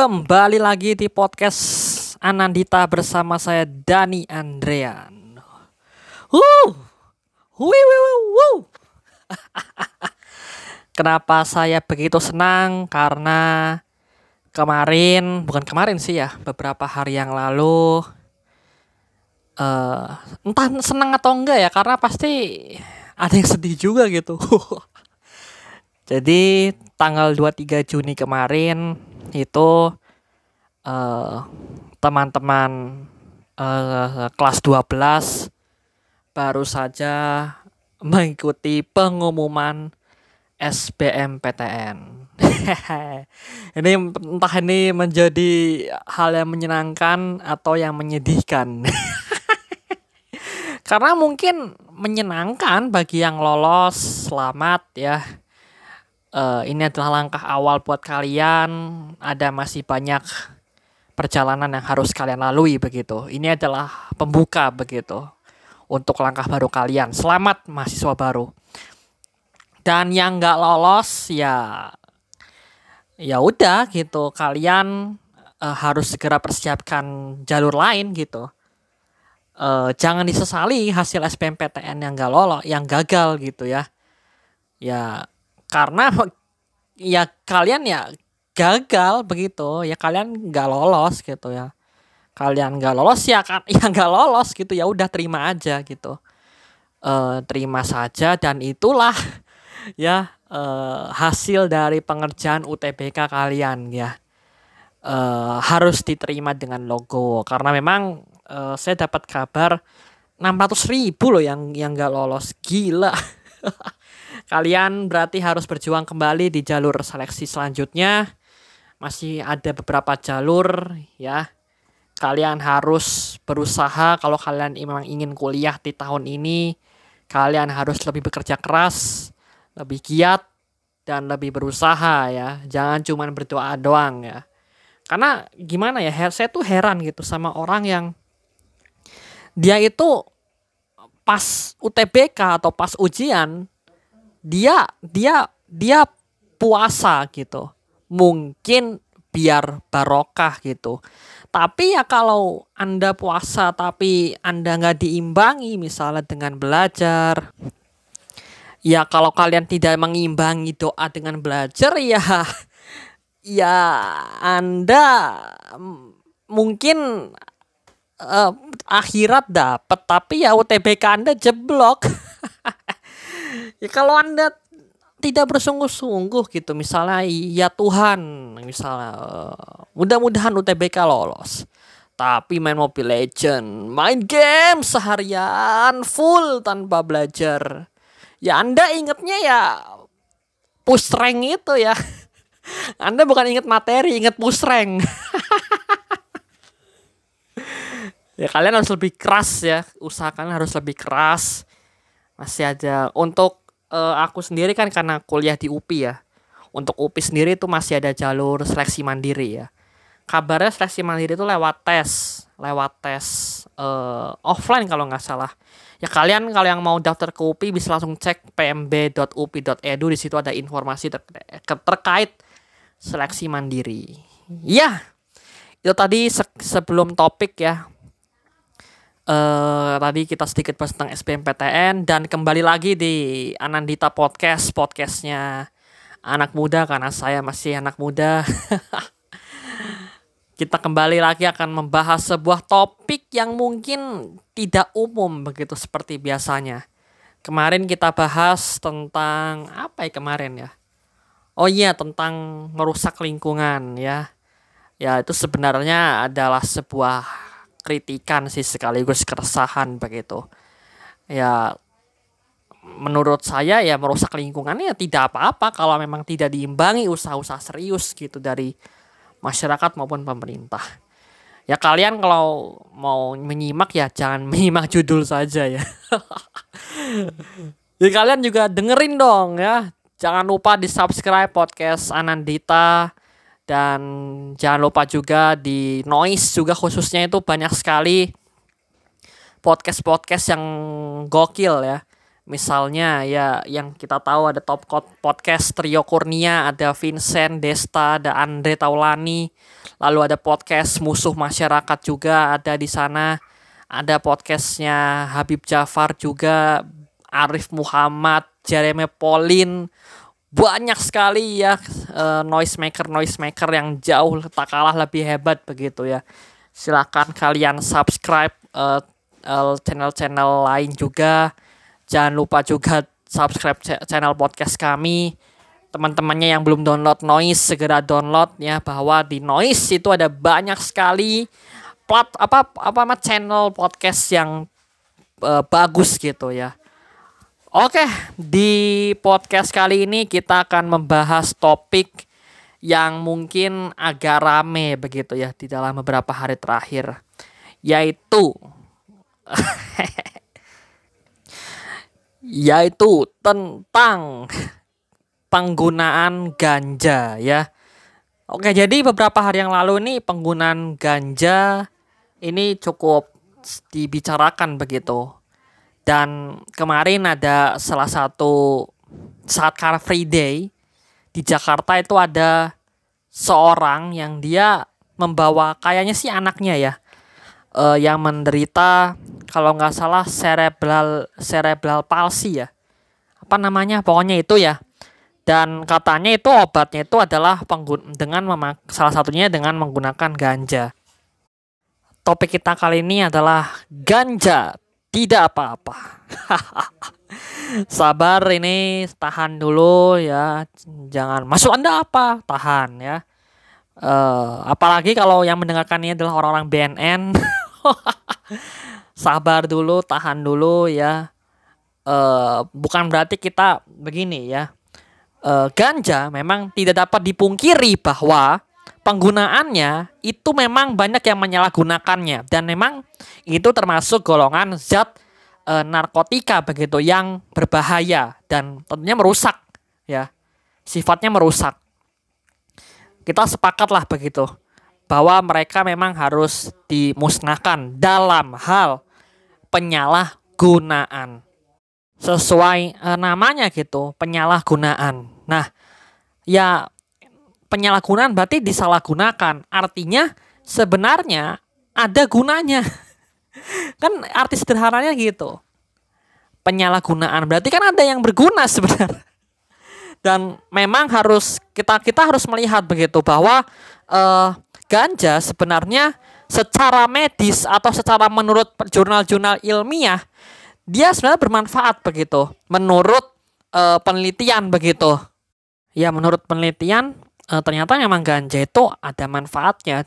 Kembali lagi di podcast Anandita bersama saya Dani Andrean. Wuh, wuh, wuh, wuh. Kenapa saya begitu senang? Karena kemarin, bukan kemarin sih ya, beberapa hari yang lalu, uh, entah senang atau enggak ya, karena pasti ada yang sedih juga gitu. Jadi tanggal 23 Juni kemarin itu uh, teman-teman uh, kelas 12 baru saja mengikuti pengumuman SBMPTN. ini entah ini menjadi hal yang menyenangkan atau yang menyedihkan. Karena mungkin menyenangkan bagi yang lolos, selamat ya uh, ini adalah langkah awal buat kalian. Ada masih banyak perjalanan yang harus kalian lalui begitu. Ini adalah pembuka begitu untuk langkah baru kalian. Selamat mahasiswa baru. Dan yang nggak lolos ya ya udah gitu kalian uh, harus segera persiapkan jalur lain gitu. Uh, jangan disesali hasil SBMPTN yang gak lolos, yang gagal gitu ya. Ya karena ya kalian ya gagal begitu ya kalian nggak lolos gitu ya. Kalian nggak lolos ya kan ya nggak lolos gitu ya udah terima aja gitu. E, terima saja dan itulah ya e, hasil dari pengerjaan UTBK kalian ya. E, harus diterima dengan logo. Karena memang e, saya dapat kabar 600 ribu loh yang yang nggak lolos. Gila Kalian berarti harus berjuang kembali di jalur seleksi selanjutnya. Masih ada beberapa jalur ya. Kalian harus berusaha kalau kalian memang ingin kuliah di tahun ini, kalian harus lebih bekerja keras, lebih giat dan lebih berusaha ya. Jangan cuma berdoa doang ya. Karena gimana ya, saya tuh heran gitu sama orang yang dia itu pas UTBK atau pas ujian dia dia dia puasa gitu. Mungkin biar barokah gitu. Tapi ya kalau anda puasa tapi anda nggak diimbangi misalnya dengan belajar ya kalau kalian tidak mengimbangi doa dengan belajar ya ya anda mungkin uh, akhirat dapat tapi ya UTBK anda jeblok ya kalau anda tidak bersungguh-sungguh gitu misalnya ya Tuhan misalnya uh, mudah-mudahan UTBK lolos tapi main Mobile Legend main game seharian full tanpa belajar. Ya anda ingetnya ya push rank itu ya. Anda bukan inget materi inget push rank ya kalian harus lebih keras ya usahakan harus lebih keras masih ada. Untuk uh, aku sendiri kan karena kuliah di UPI ya. Untuk UPI sendiri itu masih ada jalur seleksi mandiri ya. Kabarnya seleksi mandiri itu lewat tes lewat tes uh, offline kalau nggak salah. Ya kalian kalau yang mau daftar ke UPI bisa langsung cek pmb.upi.edu di situ ada informasi ter terkait seleksi mandiri. Ya itu tadi se sebelum topik ya uh, tadi kita sedikit bahas tentang SBMPTN dan kembali lagi di Anandita Podcast, podcastnya anak muda karena saya masih anak muda. kita kembali lagi akan membahas sebuah topik yang mungkin tidak umum begitu seperti biasanya. Kemarin kita bahas tentang apa ya kemarin ya? Oh iya tentang merusak lingkungan ya. Ya itu sebenarnya adalah sebuah kritikan sih sekaligus keresahan begitu. Ya menurut saya ya merusak lingkungannya ya tidak apa-apa kalau memang tidak diimbangi usaha-usaha serius gitu dari masyarakat maupun pemerintah. Ya kalian kalau mau menyimak ya jangan menyimak judul saja ya. ya kalian juga dengerin dong ya. Jangan lupa di subscribe podcast Anandita dan jangan lupa juga di noise juga khususnya itu banyak sekali podcast-podcast yang gokil ya. Misalnya ya yang kita tahu ada top podcast Trio Kurnia, ada Vincent Desta, ada Andre Taulani, lalu ada podcast Musuh Masyarakat juga ada di sana. Ada podcastnya Habib Jafar juga, Arif Muhammad, Jeremy Polin, banyak sekali ya uh, noise maker noise maker yang jauh tak kalah lebih hebat begitu ya. Silakan kalian subscribe uh, uh, channel-channel lain juga. Jangan lupa juga subscribe channel podcast kami. Teman-temannya yang belum download Noise segera download ya bahwa di Noise itu ada banyak sekali plat apa apa channel podcast yang uh, bagus gitu ya. Oke, di podcast kali ini kita akan membahas topik yang mungkin agak rame begitu ya di dalam beberapa hari terakhir, yaitu yaitu tentang penggunaan ganja ya. Oke, jadi beberapa hari yang lalu ini penggunaan ganja ini cukup dibicarakan begitu. Dan kemarin ada salah satu saat Car Free Day di Jakarta itu ada seorang yang dia membawa kayaknya sih anaknya ya uh, yang menderita kalau nggak salah cerebral cerebral palsy ya. Apa namanya? Pokoknya itu ya. Dan katanya itu obatnya itu adalah penggun dengan memak salah satunya dengan menggunakan ganja. Topik kita kali ini adalah ganja tidak apa-apa. Sabar ini tahan dulu ya. Jangan masuk anda apa? Tahan ya. Uh, apalagi kalau yang mendengarkan ini adalah orang-orang BNN sabar dulu, tahan dulu ya. Uh, bukan berarti kita begini ya. Uh, ganja memang tidak dapat dipungkiri bahwa penggunaannya itu memang banyak yang menyalahgunakannya. Dan memang itu termasuk golongan zat e, narkotika begitu yang berbahaya dan tentunya merusak ya sifatnya merusak kita sepakatlah begitu bahwa mereka memang harus dimusnahkan dalam hal penyalahgunaan. Sesuai e, namanya gitu, penyalahgunaan. Nah, ya penyalahgunaan berarti disalahgunakan. Artinya sebenarnya ada gunanya. kan arti sederhananya gitu. Penyalahgunaan berarti kan ada yang berguna sebenarnya. Dan memang harus kita kita harus melihat begitu bahwa uh, ganja sebenarnya secara medis atau secara menurut jurnal-jurnal ilmiah dia sebenarnya bermanfaat begitu menurut e, penelitian begitu ya menurut penelitian e, ternyata memang ganja itu ada manfaatnya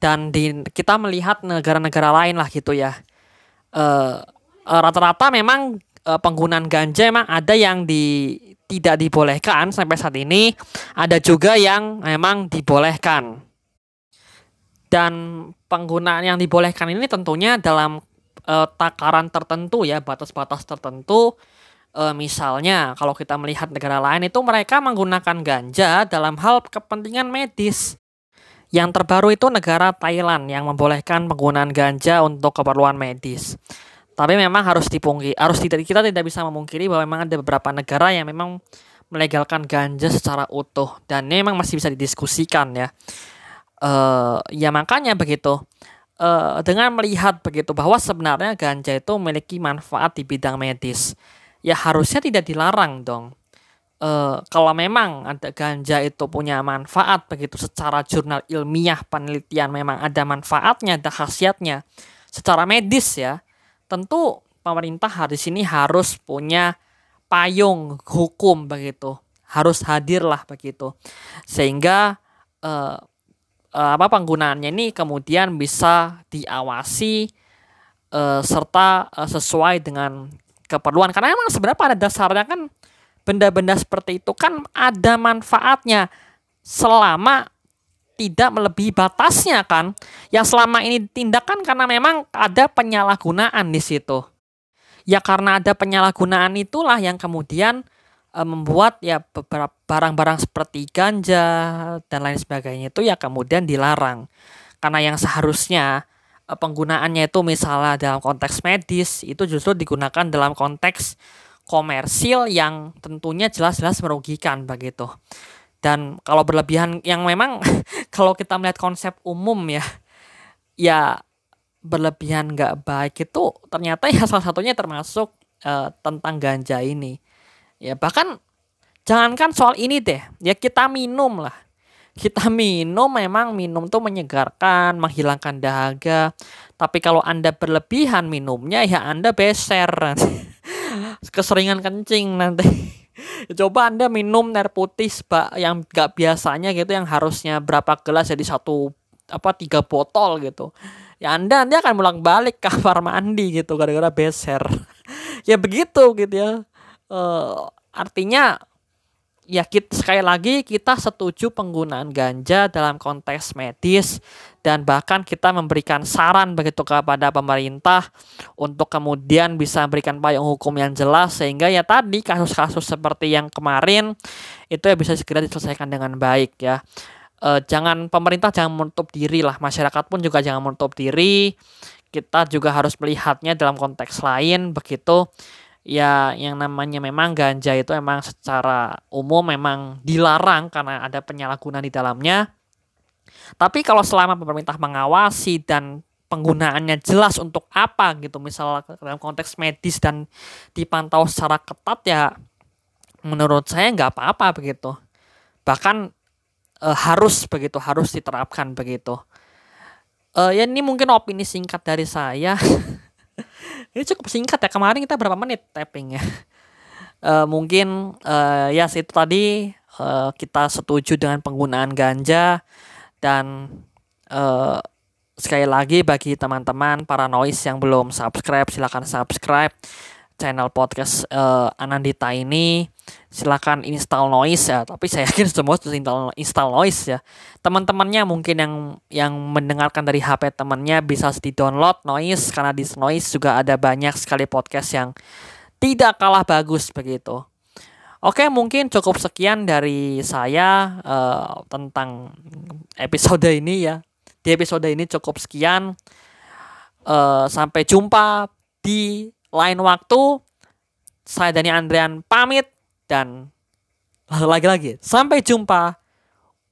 dan di kita melihat negara-negara lain lah gitu ya rata-rata memang e, penggunaan ganja memang ada yang di tidak dibolehkan sampai saat ini ada juga yang memang dibolehkan dan penggunaan yang dibolehkan ini tentunya dalam uh, takaran tertentu ya, batas-batas tertentu. Uh, misalnya kalau kita melihat negara lain itu mereka menggunakan ganja dalam hal kepentingan medis. Yang terbaru itu negara Thailand yang membolehkan penggunaan ganja untuk keperluan medis. Tapi memang harus dipungkiri, harus tidak kita tidak bisa memungkiri bahwa memang ada beberapa negara yang memang melegalkan ganja secara utuh. Dan ini memang masih bisa didiskusikan ya. Uh, ya makanya begitu uh, dengan melihat begitu bahwa sebenarnya ganja itu memiliki manfaat di bidang medis ya harusnya tidak dilarang dong uh, kalau memang ada ganja itu punya manfaat begitu secara jurnal ilmiah penelitian memang ada manfaatnya ada khasiatnya secara medis ya tentu pemerintah di sini harus punya payung hukum begitu harus hadirlah begitu. Sehingga uh, uh, apa penggunaannya ini kemudian bisa diawasi uh, serta sesuai dengan keperluan. Karena emang sebenarnya pada dasarnya kan benda-benda seperti itu kan ada manfaatnya selama tidak melebihi batasnya kan yang selama ini tindakan karena memang ada penyalahgunaan di situ ya karena ada penyalahgunaan itulah yang kemudian uh, membuat ya beberapa barang-barang seperti ganja dan lain sebagainya itu ya kemudian dilarang. Karena yang seharusnya uh, penggunaannya itu misalnya dalam konteks medis itu justru digunakan dalam konteks komersil yang tentunya jelas-jelas merugikan begitu. Dan kalau berlebihan yang memang kalau kita melihat konsep umum ya, ya berlebihan nggak baik itu ternyata ya salah satunya termasuk uh, tentang ganja ini. Ya bahkan jangankan soal ini deh, ya kita minum lah. Kita minum memang minum tuh menyegarkan, menghilangkan dahaga. Tapi kalau Anda berlebihan minumnya ya Anda beser. keseringan kencing nanti. Coba anda minum air putih pak yang gak biasanya gitu yang harusnya berapa gelas jadi satu apa tiga botol gitu. Ya anda anda akan pulang balik ke kamar mandi gitu gara-gara beser. Ya begitu gitu ya. Uh, artinya ya kita, sekali lagi kita setuju penggunaan ganja dalam konteks medis dan bahkan kita memberikan saran begitu kepada pemerintah untuk kemudian bisa memberikan payung hukum yang jelas sehingga ya tadi kasus-kasus seperti yang kemarin itu ya bisa segera diselesaikan dengan baik ya. E, jangan pemerintah jangan menutup diri lah, masyarakat pun juga jangan menutup diri. Kita juga harus melihatnya dalam konteks lain begitu ya yang namanya memang ganja itu memang secara umum memang dilarang karena ada penyalahgunaan di dalamnya. Tapi kalau selama pemerintah mengawasi dan penggunaannya jelas untuk apa gitu, misalnya dalam konteks medis dan dipantau secara ketat ya menurut saya nggak apa-apa begitu. Bahkan e, harus begitu, harus diterapkan begitu. E, ya ini mungkin opini singkat dari saya. ini cukup singkat ya kemarin kita berapa menit tapping ya uh, mungkin uh, ya yes, itu tadi uh, kita setuju dengan penggunaan ganja dan uh, sekali lagi bagi teman-teman para noise yang belum subscribe silahkan subscribe channel podcast uh, Anandita ini silakan install noise ya tapi saya yakin semua sudah install install noise ya teman-temannya mungkin yang yang mendengarkan dari HP temannya bisa di download noise karena di noise juga ada banyak sekali podcast yang tidak kalah bagus begitu Oke, mungkin cukup sekian dari saya uh, tentang episode ini ya. Di episode ini cukup sekian. Uh, sampai jumpa di lain waktu saya Dani Andrian pamit dan lagi-lagi sampai jumpa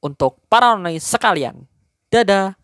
untuk para sekalian. Dadah.